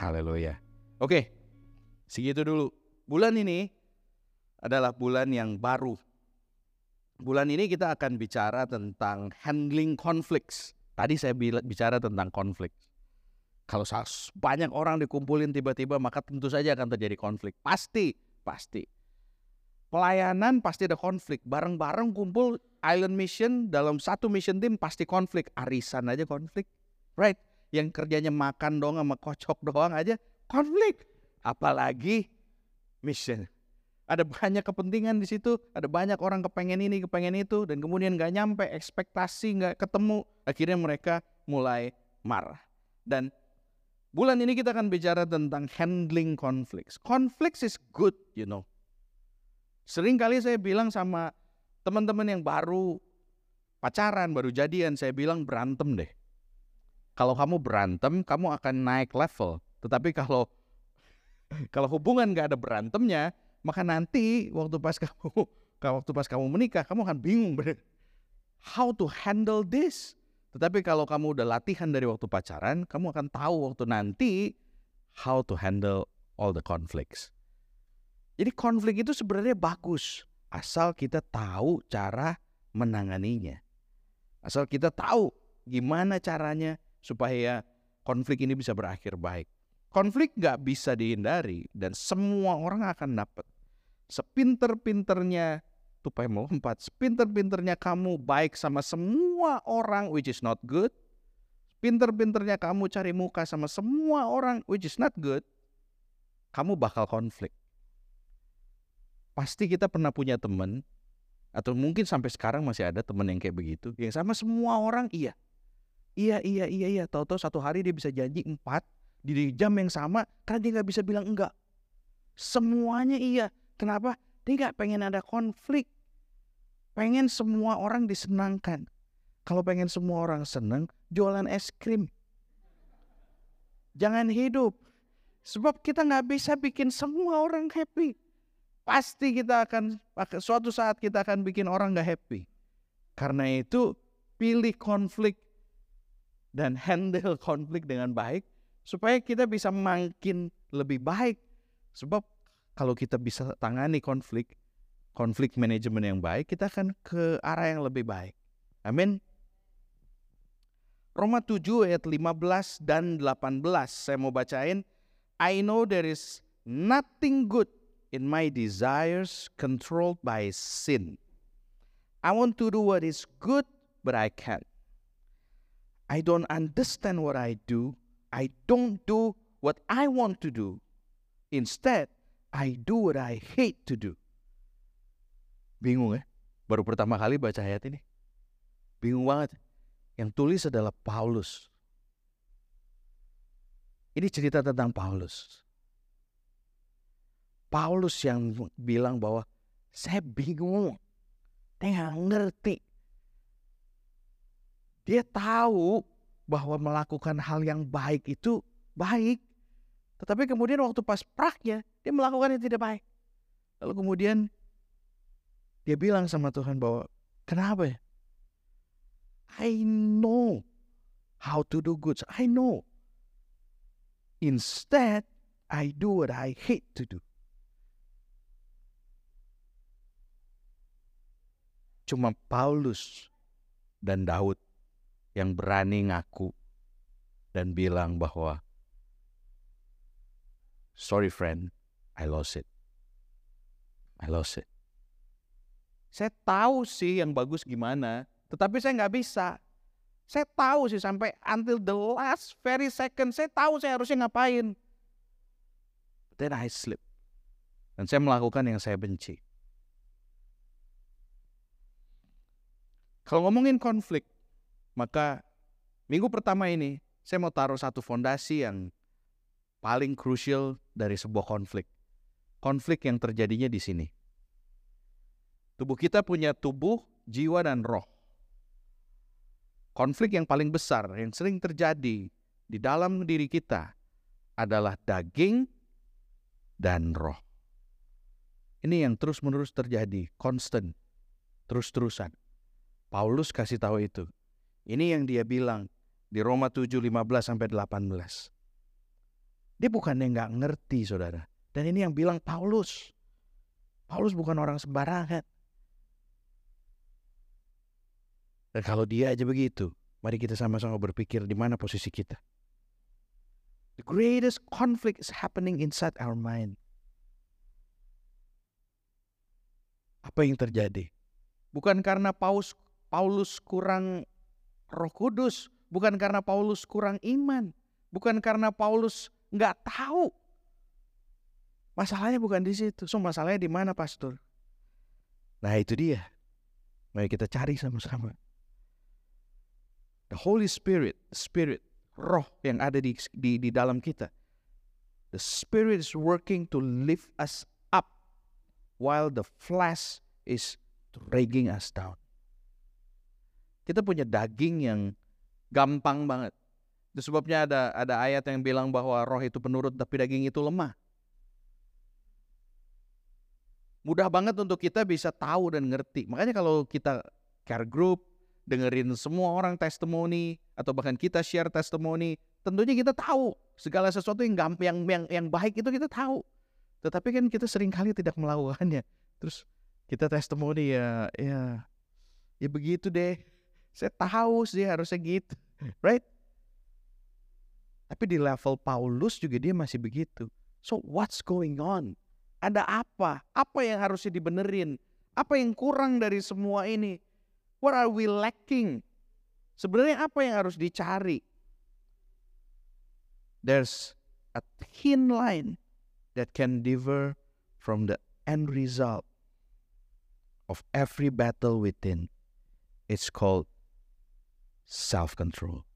Haleluya. Oke, segitu dulu. Bulan ini adalah bulan yang baru. Bulan ini kita akan bicara tentang handling conflicts. Tadi saya bicara tentang konflik. Kalau banyak orang dikumpulin tiba-tiba maka tentu saja akan terjadi konflik. Pasti, pasti. Pelayanan pasti ada konflik. Bareng-bareng kumpul Island Mission dalam satu mission team pasti konflik. Arisan aja konflik. Right? Yang kerjanya makan doang sama kocok doang aja konflik. Apalagi mission. Ada banyak kepentingan di situ, ada banyak orang kepengen ini, kepengen itu, dan kemudian nggak nyampe, ekspektasi nggak ketemu, akhirnya mereka mulai marah. Dan Bulan ini kita akan bicara tentang handling conflicts. Conflicts is good, you know. Sering kali saya bilang sama teman-teman yang baru pacaran, baru jadian, saya bilang berantem deh. Kalau kamu berantem, kamu akan naik level. Tetapi kalau kalau hubungan gak ada berantemnya, maka nanti waktu pas kamu waktu pas kamu menikah, kamu akan bingung how to handle this. Tetapi kalau kamu udah latihan dari waktu pacaran, kamu akan tahu waktu nanti how to handle all the conflicts. Jadi konflik itu sebenarnya bagus asal kita tahu cara menanganinya. Asal kita tahu gimana caranya supaya konflik ini bisa berakhir baik. Konflik nggak bisa dihindari dan semua orang akan dapat. Sepinter-pinternya tupai melompat. Pinter-pinternya kamu baik sama semua orang which is not good. Pinter-pinternya kamu cari muka sama semua orang which is not good. Kamu bakal konflik. Pasti kita pernah punya teman atau mungkin sampai sekarang masih ada teman yang kayak begitu. Yang sama semua orang iya. Iya, iya, iya, iya. Tahu-tahu satu hari dia bisa janji empat di jam yang sama karena dia nggak bisa bilang enggak. Semuanya iya. Kenapa? Dia nggak pengen ada konflik. Pengen semua orang disenangkan. Kalau pengen semua orang senang, jualan es krim. Jangan hidup. Sebab kita nggak bisa bikin semua orang happy. Pasti kita akan, suatu saat kita akan bikin orang nggak happy. Karena itu, pilih konflik dan handle konflik dengan baik supaya kita bisa makin lebih baik. Sebab kalau kita bisa tangani konflik, konflik manajemen yang baik, kita akan ke arah yang lebih baik. Amin. Roma 7 ayat 15 dan 18 saya mau bacain. I know there is nothing good in my desires controlled by sin. I want to do what is good, but I can't. I don't understand what I do. I don't do what I want to do. Instead, I do what I hate to do. Bingung ya? Baru pertama kali baca ayat ini. Bingung banget. Yang tulis adalah Paulus. Ini cerita tentang Paulus. Paulus yang bilang bahwa saya bingung. Saya ngerti. Dia tahu bahwa melakukan hal yang baik itu baik. Tetapi kemudian waktu pas praknya, dia melakukan yang tidak baik. Lalu kemudian dia bilang sama Tuhan bahwa kenapa ya? I know how to do good. I know. Instead, I do what I hate to do. Cuma Paulus dan Daud yang berani ngaku dan bilang bahwa Sorry friend, I lost it. I lost it. Saya tahu sih yang bagus gimana, tetapi saya nggak bisa. Saya tahu sih sampai until the last very second, saya tahu saya harusnya ngapain. But then I slip. Dan saya melakukan yang saya benci. Kalau ngomongin konflik, maka minggu pertama ini saya mau taruh satu fondasi yang paling krusial dari sebuah konflik. Konflik yang terjadinya di sini. Tubuh kita punya tubuh, jiwa, dan roh. Konflik yang paling besar yang sering terjadi di dalam diri kita adalah daging dan roh. Ini yang terus-menerus terjadi, constant, terus-terusan. Paulus kasih tahu itu. Ini yang dia bilang di Roma 7, 15 sampai 18. Dia bukannya nggak ngerti, saudara. Dan ini yang bilang Paulus. Paulus bukan orang sembarangan. Dan kalau dia aja begitu, mari kita sama-sama berpikir di mana posisi kita. The greatest conflict is happening inside our mind. Apa yang terjadi? Bukan karena Paulus Paulus kurang Roh Kudus, bukan karena Paulus kurang iman, bukan karena Paulus nggak tahu. Masalahnya bukan di situ. So masalahnya di mana, Pastor? Nah itu dia. Mari kita cari sama-sama. The Holy Spirit, Spirit, Roh yang ada di, di di dalam kita. The Spirit is working to lift us up, while the flesh is dragging us down. Kita punya daging yang gampang banget. Itu sebabnya ada ada ayat yang bilang bahwa roh itu penurut tapi daging itu lemah. Mudah banget untuk kita bisa tahu dan ngerti. Makanya kalau kita care group, dengerin semua orang testimoni atau bahkan kita share testimoni, tentunya kita tahu segala sesuatu yang gampang yang yang, yang baik itu kita tahu. Tetapi kan kita sering kali tidak melakukannya. Terus kita testimoni ya ya ya begitu deh saya tahu sih harusnya gitu. Right? Tapi di level Paulus juga dia masih begitu. So what's going on? Ada apa? Apa yang harusnya dibenerin? Apa yang kurang dari semua ini? What are we lacking? Sebenarnya apa yang harus dicari? There's a thin line that can differ from the end result of every battle within. It's called self-control.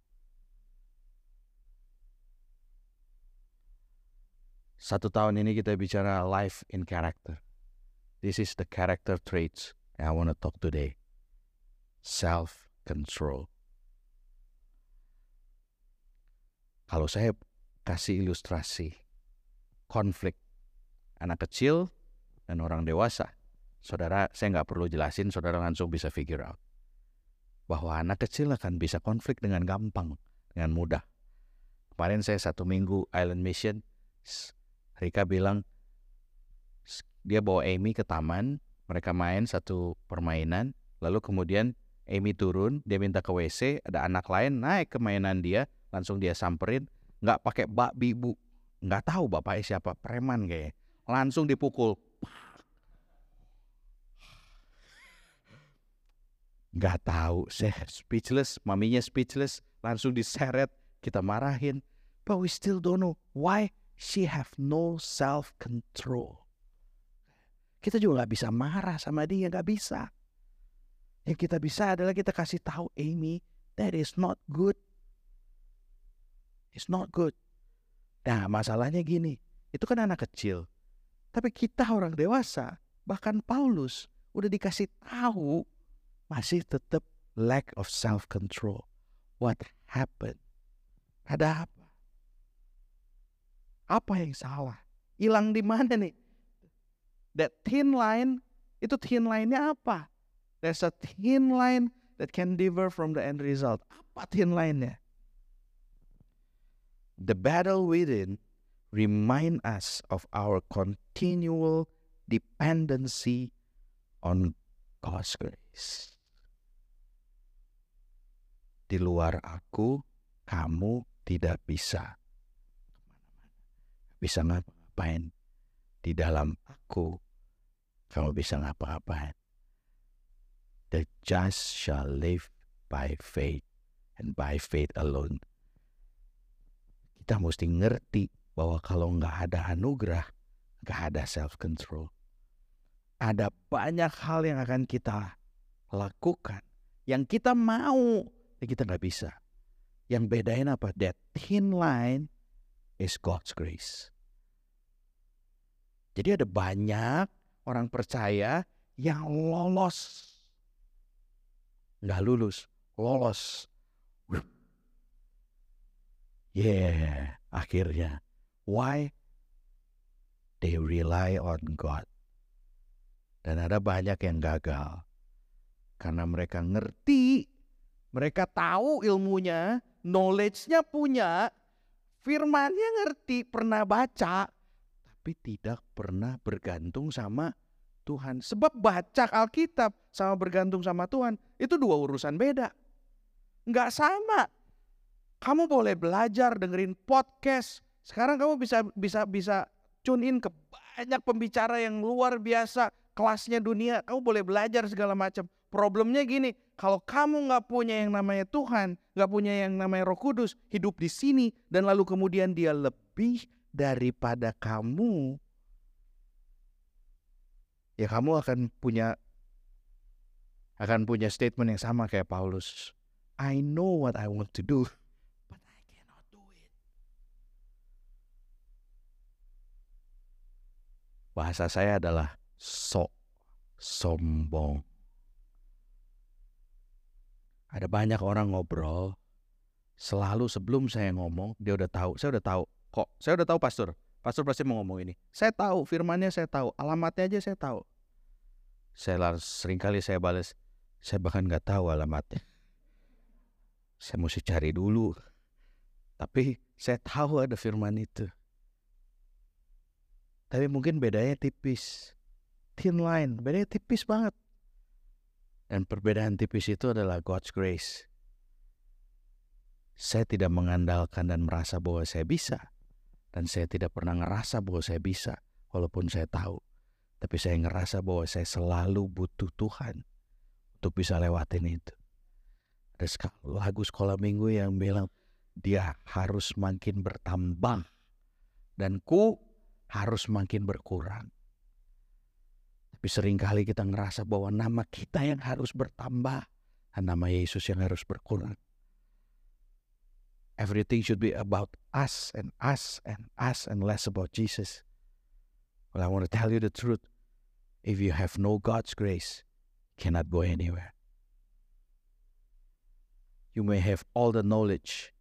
Satu tahun ini kita bicara life in character. This is the character traits I want to talk today. Self-control. Kalau saya kasih ilustrasi konflik anak kecil dan orang dewasa, saudara saya nggak perlu jelasin, saudara langsung bisa figure out bahwa anak kecil akan bisa konflik dengan gampang, dengan mudah. Kemarin saya satu minggu Island Mission, Rika bilang dia bawa Amy ke taman, mereka main satu permainan, lalu kemudian Amy turun, dia minta ke WC, ada anak lain naik ke mainan dia, langsung dia samperin, nggak pakai bak bibu, nggak tahu bapaknya siapa, preman kayak, langsung dipukul, Gak tahu, saya speechless, maminya speechless, langsung diseret, kita marahin. But we still don't know why she have no self control. Kita juga gak bisa marah sama dia, gak bisa. Yang kita bisa adalah kita kasih tahu Amy, that is not good. It's not good. Nah masalahnya gini, itu kan anak kecil. Tapi kita orang dewasa, bahkan Paulus udah dikasih tahu masih tetap lack of self control. What happened? Ada apa? Apa yang salah? Hilang di mana nih? That thin line, itu thin line-nya apa? There's a thin line that can differ from the end result. Apa thin line-nya? The battle within remind us of our continual dependency on God's grace di luar aku, kamu tidak bisa bisa ngapa-ngapain. Di dalam aku, kamu bisa ngapa-ngapain. The just shall live by faith and by faith alone. Kita mesti ngerti bahwa kalau nggak ada anugerah, nggak ada self-control. Ada banyak hal yang akan kita lakukan, yang kita mau, ini kita nggak bisa. Yang bedain apa? That thin line is God's grace. Jadi ada banyak orang percaya yang lolos. Nggak lulus, lolos. Yeah, akhirnya. Why? They rely on God. Dan ada banyak yang gagal. Karena mereka ngerti mereka tahu ilmunya, knowledge-nya punya, Firmannya ngerti, pernah baca, tapi tidak pernah bergantung sama Tuhan. Sebab baca Alkitab sama bergantung sama Tuhan itu dua urusan beda. Nggak sama. Kamu boleh belajar dengerin podcast. Sekarang kamu bisa bisa bisa tune in ke banyak pembicara yang luar biasa kelasnya dunia. Kamu boleh belajar segala macam. Problemnya gini, kalau kamu nggak punya yang namanya Tuhan, nggak punya yang namanya Roh Kudus, hidup di sini dan lalu kemudian dia lebih daripada kamu, ya kamu akan punya akan punya statement yang sama kayak Paulus. I know what I want to do, but I cannot do it. Bahasa saya adalah sok sombong. Ada banyak orang ngobrol, selalu sebelum saya ngomong, dia udah tahu, saya udah tahu. Kok, saya udah tahu pastor. Pastor pasti mau ngomong ini. Saya tahu, firmannya saya tahu, alamatnya aja saya tahu. Saya sering kali saya balas, saya bahkan nggak tahu alamatnya. Saya mesti cari dulu. Tapi saya tahu ada firman itu. Tapi mungkin bedanya tipis. Thin line, bedanya tipis banget. Dan perbedaan tipis itu adalah God's grace. Saya tidak mengandalkan dan merasa bahwa saya bisa. Dan saya tidak pernah ngerasa bahwa saya bisa, walaupun saya tahu. Tapi saya ngerasa bahwa saya selalu butuh Tuhan untuk bisa lewatin itu. Ada lagu sekolah minggu yang bilang, dia harus makin bertambah. Dan ku harus makin berkurang. Tapi sering kali kita ngerasa bahwa nama kita yang harus bertambah dan nama Yesus yang harus berkurang. Everything should be about us and us and us and less about Jesus. Well, I want to tell you the truth. If you have no God's grace, you cannot go anywhere. You may have all the knowledge.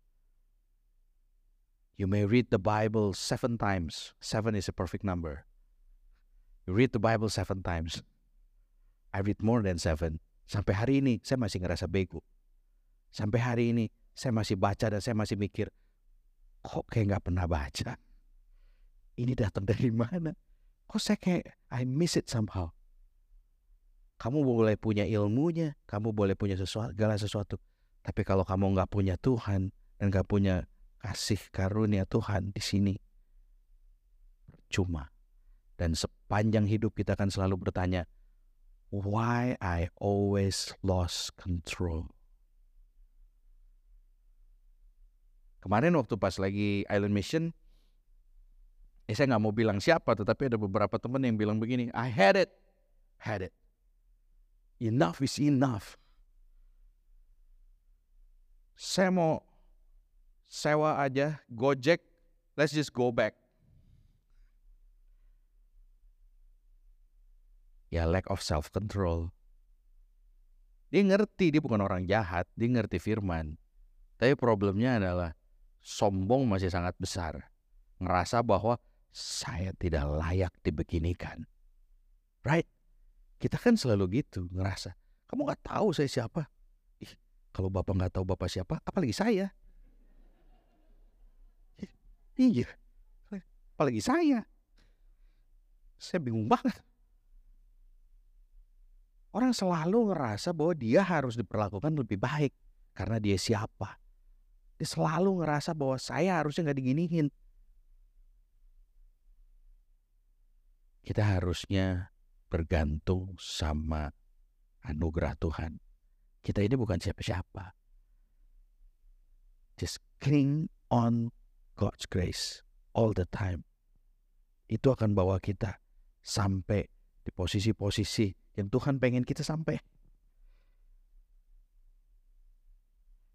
You may read the Bible seven times. Seven is a perfect number. Read the Bible seven times. I read more than seven. Sampai hari ini saya masih ngerasa bego. Sampai hari ini saya masih baca dan saya masih mikir, kok kayak nggak pernah baca? Ini datang dari mana? Kok saya kayak I miss it somehow. Kamu boleh punya ilmunya, kamu boleh punya sesuatu, segala sesuatu. Tapi kalau kamu nggak punya Tuhan dan nggak punya kasih karunia Tuhan di sini, cuma dan sepanjang hidup kita akan selalu bertanya, why I always lost control. Kemarin waktu pas lagi Island Mission, eh saya nggak mau bilang siapa, tetapi ada beberapa teman yang bilang begini, I had it, had it. Enough is enough. Saya mau sewa aja, Gojek, let's just go back. Ya lack of self control. Dia ngerti dia bukan orang jahat, dia ngerti firman. Tapi problemnya adalah sombong masih sangat besar. Ngerasa bahwa saya tidak layak dibeginikan. Right? Kita kan selalu gitu ngerasa. Kamu nggak tahu saya siapa? Ih, kalau bapak nggak tahu bapak siapa, apalagi saya. Iya, apalagi saya. Saya bingung banget. Orang selalu ngerasa bahwa dia harus diperlakukan lebih baik karena dia siapa. Dia selalu ngerasa bahwa saya harusnya nggak diginiin. Kita harusnya bergantung sama anugerah Tuhan. Kita ini bukan siapa-siapa. Just cling on God's grace all the time. Itu akan bawa kita sampai di posisi-posisi yang Tuhan pengen kita sampai.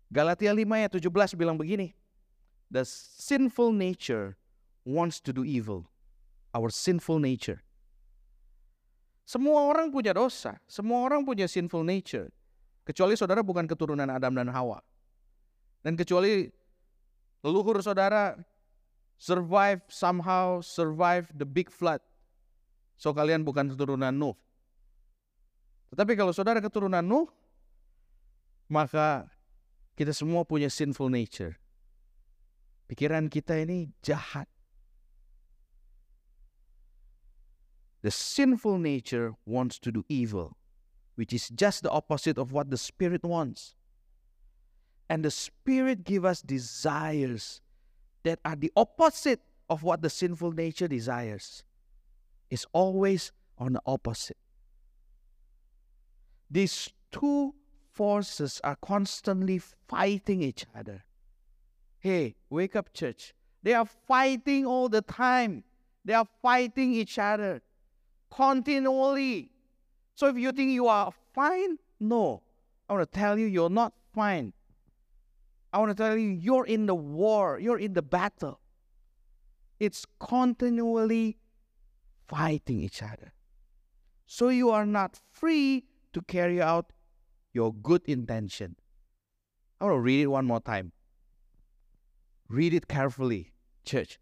Galatia 5 ayat 17 bilang begini. The sinful nature wants to do evil. Our sinful nature. Semua orang punya dosa. Semua orang punya sinful nature. Kecuali saudara bukan keturunan Adam dan Hawa. Dan kecuali leluhur saudara survive somehow survive the big flood. So kalian bukan keturunan Nuh. Tetapi kalau saudara keturunan Nuh, maka kita semua punya sinful nature. Pikiran kita ini jahat. The sinful nature wants to do evil, which is just the opposite of what the spirit wants. And the spirit give us desires that are the opposite of what the sinful nature desires. It's always on the opposite. These two forces are constantly fighting each other. Hey, wake up, church. They are fighting all the time. They are fighting each other continually. So if you think you are fine, no. I want to tell you, you're not fine. I want to tell you, you're in the war, you're in the battle. It's continually fighting each other. So you are not free to carry out your good intention. I want to read it one more time. Read it carefully, church.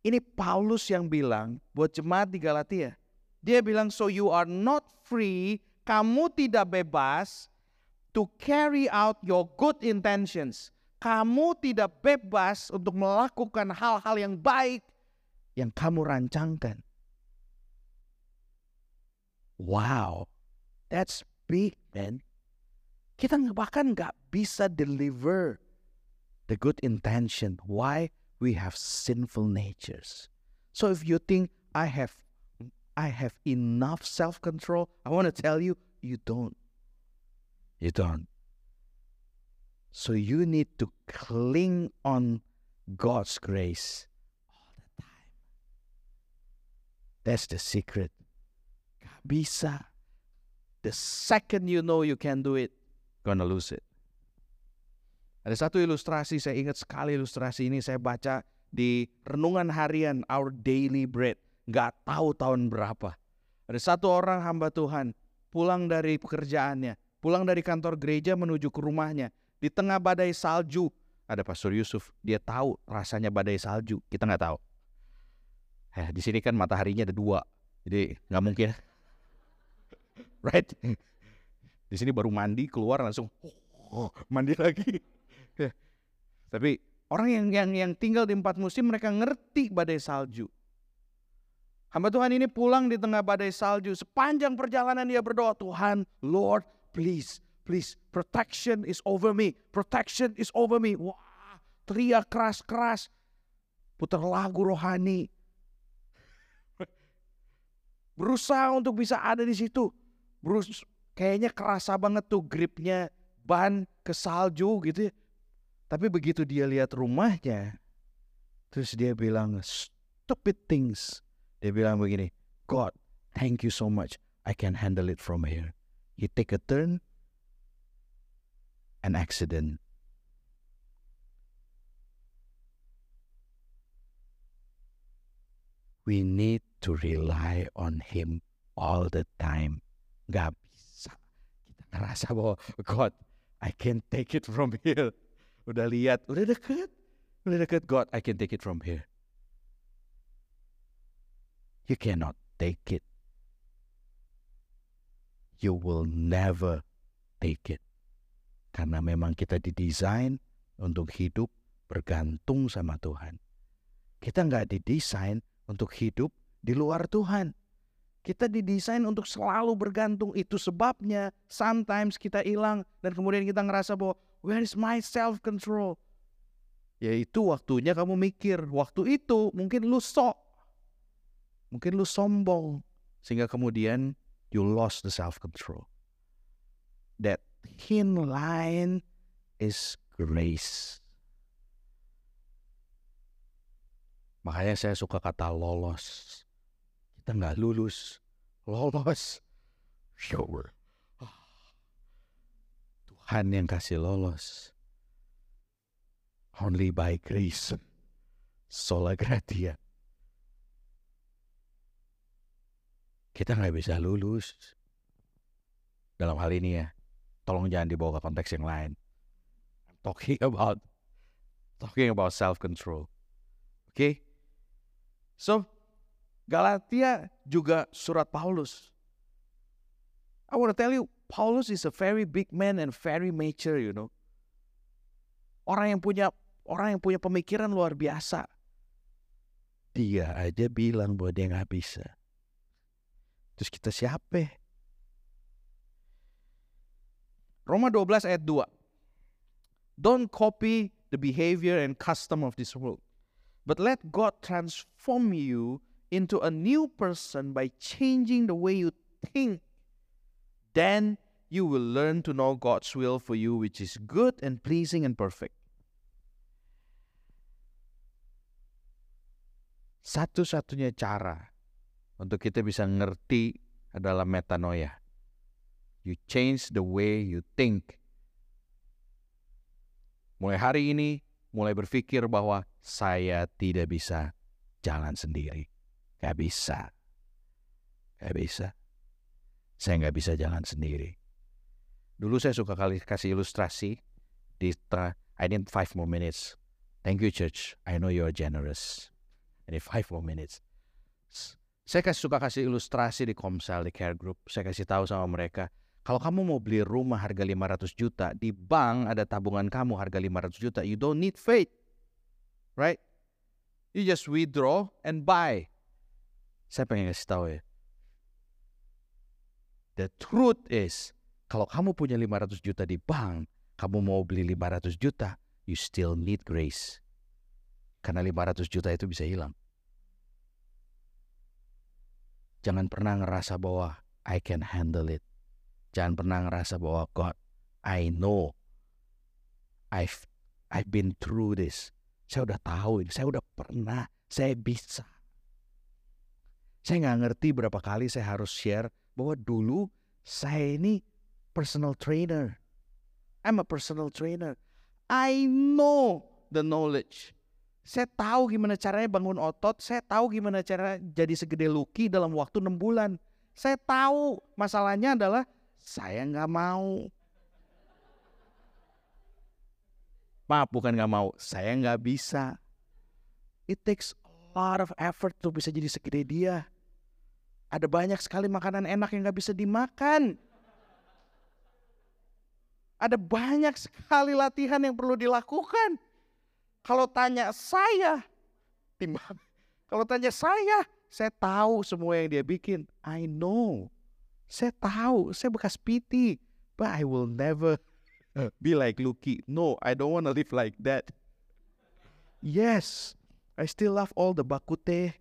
Ini Paulus yang bilang buat jemaat di Galatia. Dia bilang, so you are not free, kamu tidak bebas to carry out your good intentions. Kamu tidak bebas untuk melakukan hal-hal yang baik yang kamu rancangkan. Wow, that's big, man. Kita bahkan nggak bisa deliver the good intention. Why? We have sinful natures. So if you think I have I have enough self control. I want to tell you, you don't. You don't. So you need to cling on God's grace all the time. That's the secret. Gak bisa. The second you know you can do it, gonna lose it. Ada satu ilustrasi, saya ingat sekali ilustrasi ini saya baca di renungan harian Our Daily Bread nggak tahu tahun berapa. Ada satu orang hamba Tuhan pulang dari pekerjaannya, pulang dari kantor gereja menuju ke rumahnya. Di tengah badai salju, ada Pastor Yusuf. Dia tahu rasanya badai salju. Kita nggak tahu. Eh, di sini kan mataharinya ada dua, jadi nggak mungkin. right? Di sini baru mandi keluar langsung oh, mandi lagi. Ya. Tapi orang yang yang yang tinggal di empat musim mereka ngerti badai salju. Hamba Tuhan ini pulang di tengah badai salju. Sepanjang perjalanan dia berdoa, Tuhan, Lord, please, please, protection is over me. Protection is over me. Wah, teriak keras-keras. Putar lagu rohani. Berusaha untuk bisa ada di situ. Berus kayaknya kerasa banget tuh gripnya ban ke salju gitu ya. Tapi begitu dia lihat rumahnya, terus dia bilang, stupid things dia bilang begini, God, thank you so much. I can handle it from here. He take a turn, an accident. We need to rely on Him all the time. Gak bisa. Kita ngerasa bahwa, God, I can take it from here. Udah lihat, udah deket. Udah deket, God, I can take it from here. You cannot take it. You will never take it. Karena memang kita didesain untuk hidup bergantung sama Tuhan. Kita nggak didesain untuk hidup di luar Tuhan. Kita didesain untuk selalu bergantung. Itu sebabnya sometimes kita hilang dan kemudian kita ngerasa bahwa where is my self control? Yaitu waktunya kamu mikir, waktu itu mungkin lu sok Mungkin lu sombong sehingga kemudian you lost the self control. That thin line is grace. Makanya saya suka kata lolos. Kita nggak lulus, lolos. Sure. Tuhan yang kasih lolos. Only by grace. Sola gratia. kita nggak bisa lulus dalam hal ini ya. Tolong jangan dibawa ke konteks yang lain. I'm talking about talking about self control. Oke? Okay? So, Galatia juga surat Paulus. I want to tell you, Paulus is a very big man and very mature, you know. Orang yang punya orang yang punya pemikiran luar biasa. Dia aja bilang bahwa dia nggak bisa. Terus kita siapa? Roma 12 ayat 2. Don't copy the behavior and custom of this world, but let God transform you into a new person by changing the way you think. Then you will learn to know God's will for you, which is good and pleasing and perfect. Satu-satunya cara untuk kita bisa ngerti adalah metanoia. You change the way you think. Mulai hari ini, mulai berpikir bahwa saya tidak bisa jalan sendiri. Gak bisa. Gak bisa. Saya nggak bisa jalan sendiri. Dulu saya suka kali kasih ilustrasi di I need five more minutes. Thank you church. I know you are generous. I need five more minutes. Saya kasih suka kasih ilustrasi di Komsel di Care Group. Saya kasih tahu sama mereka, kalau kamu mau beli rumah harga 500 juta, di bank ada tabungan kamu harga 500 juta, you don't need faith. Right? You just withdraw and buy. Saya pengen kasih tahu ya. The truth is, kalau kamu punya 500 juta di bank, kamu mau beli 500 juta, you still need grace. Karena 500 juta itu bisa hilang. Jangan pernah ngerasa bahwa I can handle it. Jangan pernah ngerasa bahwa God, I know. I've I've been through this. Saya udah tahu ini, saya udah pernah, saya bisa. Saya nggak ngerti berapa kali saya harus share bahwa dulu saya ini personal trainer. I'm a personal trainer. I know the knowledge. Saya tahu gimana caranya bangun otot, saya tahu gimana cara jadi segede Lucky dalam waktu 6 bulan. Saya tahu masalahnya adalah saya nggak mau. Maaf bukan nggak mau, saya nggak bisa. It takes lot of effort untuk bisa jadi segede dia. Ada banyak sekali makanan enak yang nggak bisa dimakan. Ada banyak sekali latihan yang perlu dilakukan. Kalau tanya saya, timbang. Kalau tanya saya, saya tahu semua yang dia bikin. I know. Saya tahu, saya bekas PT. But I will never be like Lucky. No, I don't want to live like that. Yes, I still love all the bakute.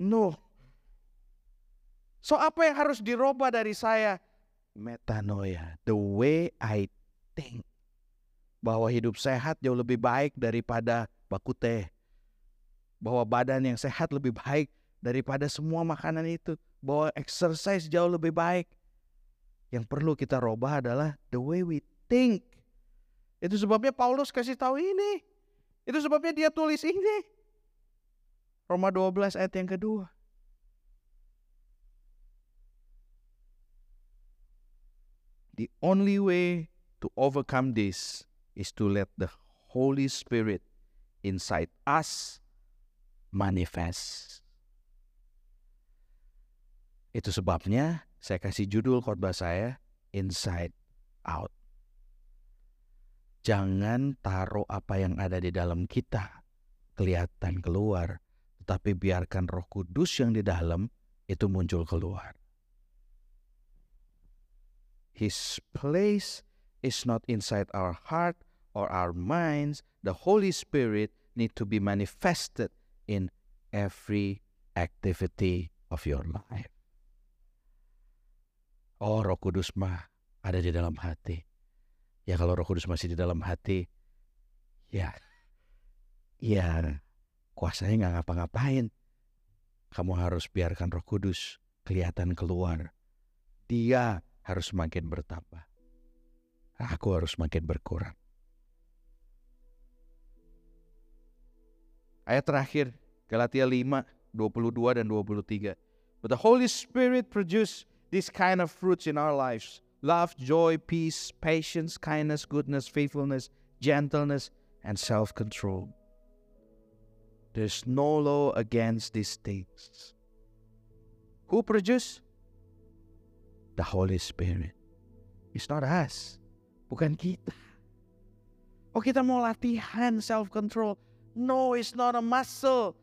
No. So apa yang harus dirubah dari saya? metanoia, the way I think. Bahwa hidup sehat jauh lebih baik daripada baku teh. Bahwa badan yang sehat lebih baik daripada semua makanan itu. Bahwa exercise jauh lebih baik. Yang perlu kita robah adalah the way we think. Itu sebabnya Paulus kasih tahu ini. Itu sebabnya dia tulis ini. Roma 12 ayat yang kedua. The only way to overcome this is to let the Holy Spirit inside us manifest. Itu sebabnya saya kasih judul khotbah saya Inside Out. Jangan taruh apa yang ada di dalam kita kelihatan keluar, tetapi biarkan Roh Kudus yang di dalam itu muncul keluar. His place is not inside our heart or our minds. The Holy Spirit need to be manifested in every activity of your life. Oh, Roh Kudus mah ada di dalam hati. Ya kalau Roh Kudus masih di dalam hati, ya, ya kuasanya nggak ngapa-ngapain. Kamu harus biarkan Roh Kudus kelihatan keluar. Dia harus semakin bertambah. Aku harus semakin berkurang. Ayat terakhir, Galatia 5, 22 dan 23. But the Holy Spirit produce this kind of fruits in our lives. Love, joy, peace, patience, kindness, goodness, faithfulness, gentleness, and self-control. There's no law against these things. Who produce? the Holy Spirit. It's not us. Bukan kita. Oh kita mau latihan self control. No, it's not a muscle.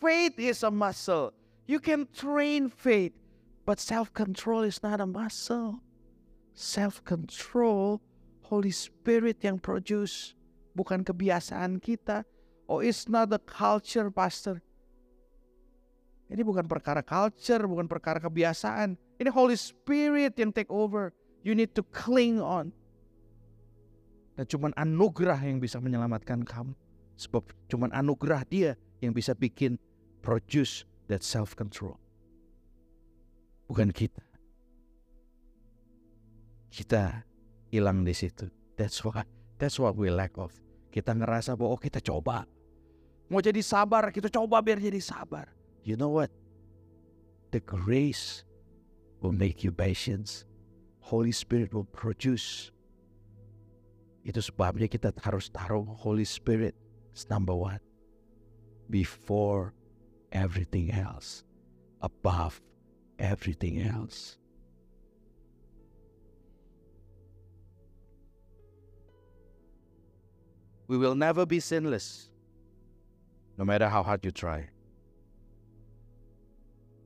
Faith is a muscle. You can train faith, but self control is not a muscle. Self control, Holy Spirit yang produce, bukan kebiasaan kita. Oh, it's not the culture, Pastor. Ini bukan perkara culture, bukan perkara kebiasaan. Ini Holy Spirit yang take over. You need to cling on. Dan cuma anugerah yang bisa menyelamatkan kamu. Sebab cuma anugerah dia yang bisa bikin produce that self control. Bukan kita. Kita hilang di situ. That's why that's what we lack of. Kita ngerasa bahwa oh kita coba. Mau jadi sabar, kita coba biar jadi sabar. You know what? The grace will make you patience. Holy Spirit will produce itu sebabnya kita harus taruh Holy Spirit number one. Before everything else. Above everything else. We will never be sinless, no matter how hard you try.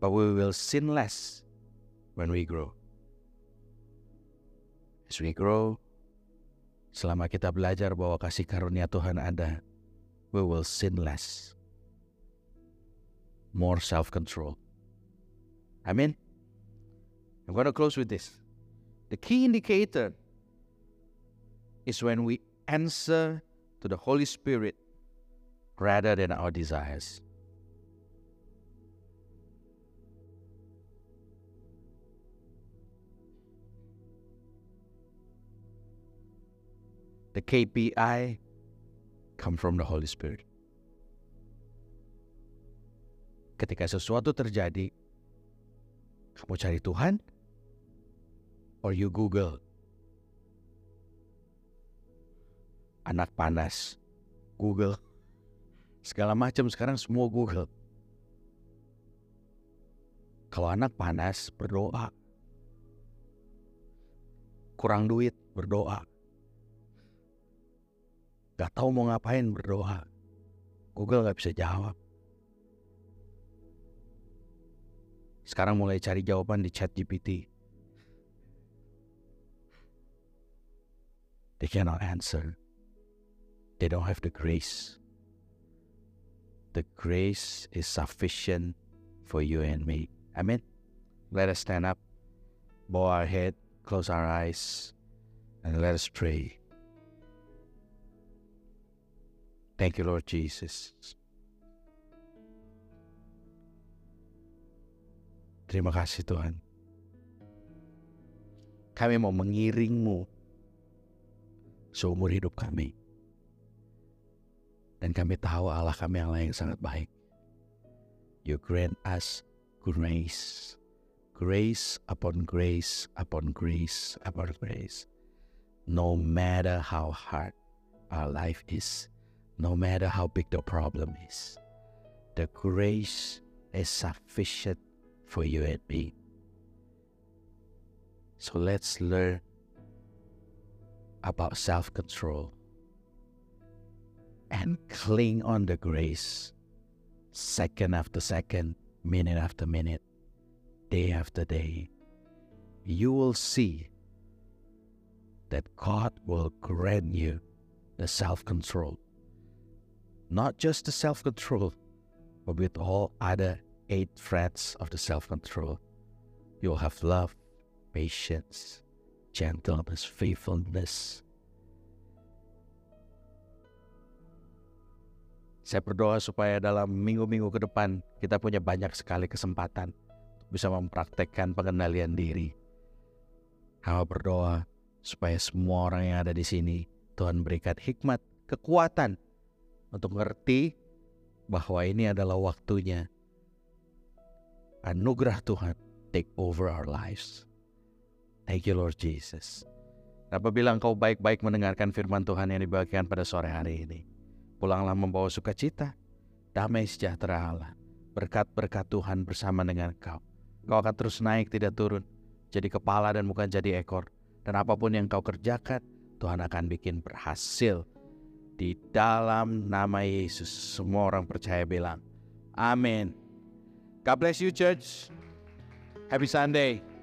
But we will sin less when we grow. As we grow, Selama kita belajar bahwa kasih karunia Tuhan ada, we will sin less. More self-control. Amin. I'm going to close with this. The key indicator is when we answer to the Holy Spirit rather than our desires. The KPI come from the Holy Spirit. Ketika sesuatu terjadi, kamu cari Tuhan, or you Google. Anak panas, Google. Segala macam sekarang semua Google. Kalau anak panas, berdoa. Kurang duit, berdoa. Gak tahu mau ngapain berdoa. Google gak bisa jawab. Sekarang mulai cari jawaban di chat GPT. They cannot answer. They don't have the grace. The grace is sufficient for you and me. Amen. Let us stand up, bow our head, close our eyes, and let us pray. Thank you, Lord Jesus. Terima kasih Tuhan. Kami mau mengiringmu seumur hidup kami. Dan kami tahu Allah kami yang sangat baik. You grant us grace. Grace upon grace upon grace upon grace. No matter how hard our life is no matter how big the problem is. The grace is sufficient for you and me. So let's learn about self control and cling on the grace second after second, minute after minute, day after day. You will see that God will grant you the self control not just the self control, but with all other eight threads of the self control. You'll have love, patience, gentleness, faithfulness. Saya berdoa supaya dalam minggu-minggu ke depan kita punya banyak sekali kesempatan bisa mempraktekkan pengendalian diri. Hamba berdoa supaya semua orang yang ada di sini Tuhan berikan hikmat, kekuatan, untuk mengerti bahwa ini adalah waktunya anugerah Tuhan take over our lives. Thank you Lord Jesus. Apabila engkau baik-baik mendengarkan firman Tuhan yang dibagikan pada sore hari ini, pulanglah membawa sukacita, damai sejahtera Allah, berkat-berkat Tuhan bersama dengan engkau. Kau akan terus naik tidak turun, jadi kepala dan bukan jadi ekor. Dan apa pun yang kau kerjakan, Tuhan akan bikin berhasil Di dalam nama Yesus, semua orang percaya bilang, Amin. God bless you, church. Happy Sunday.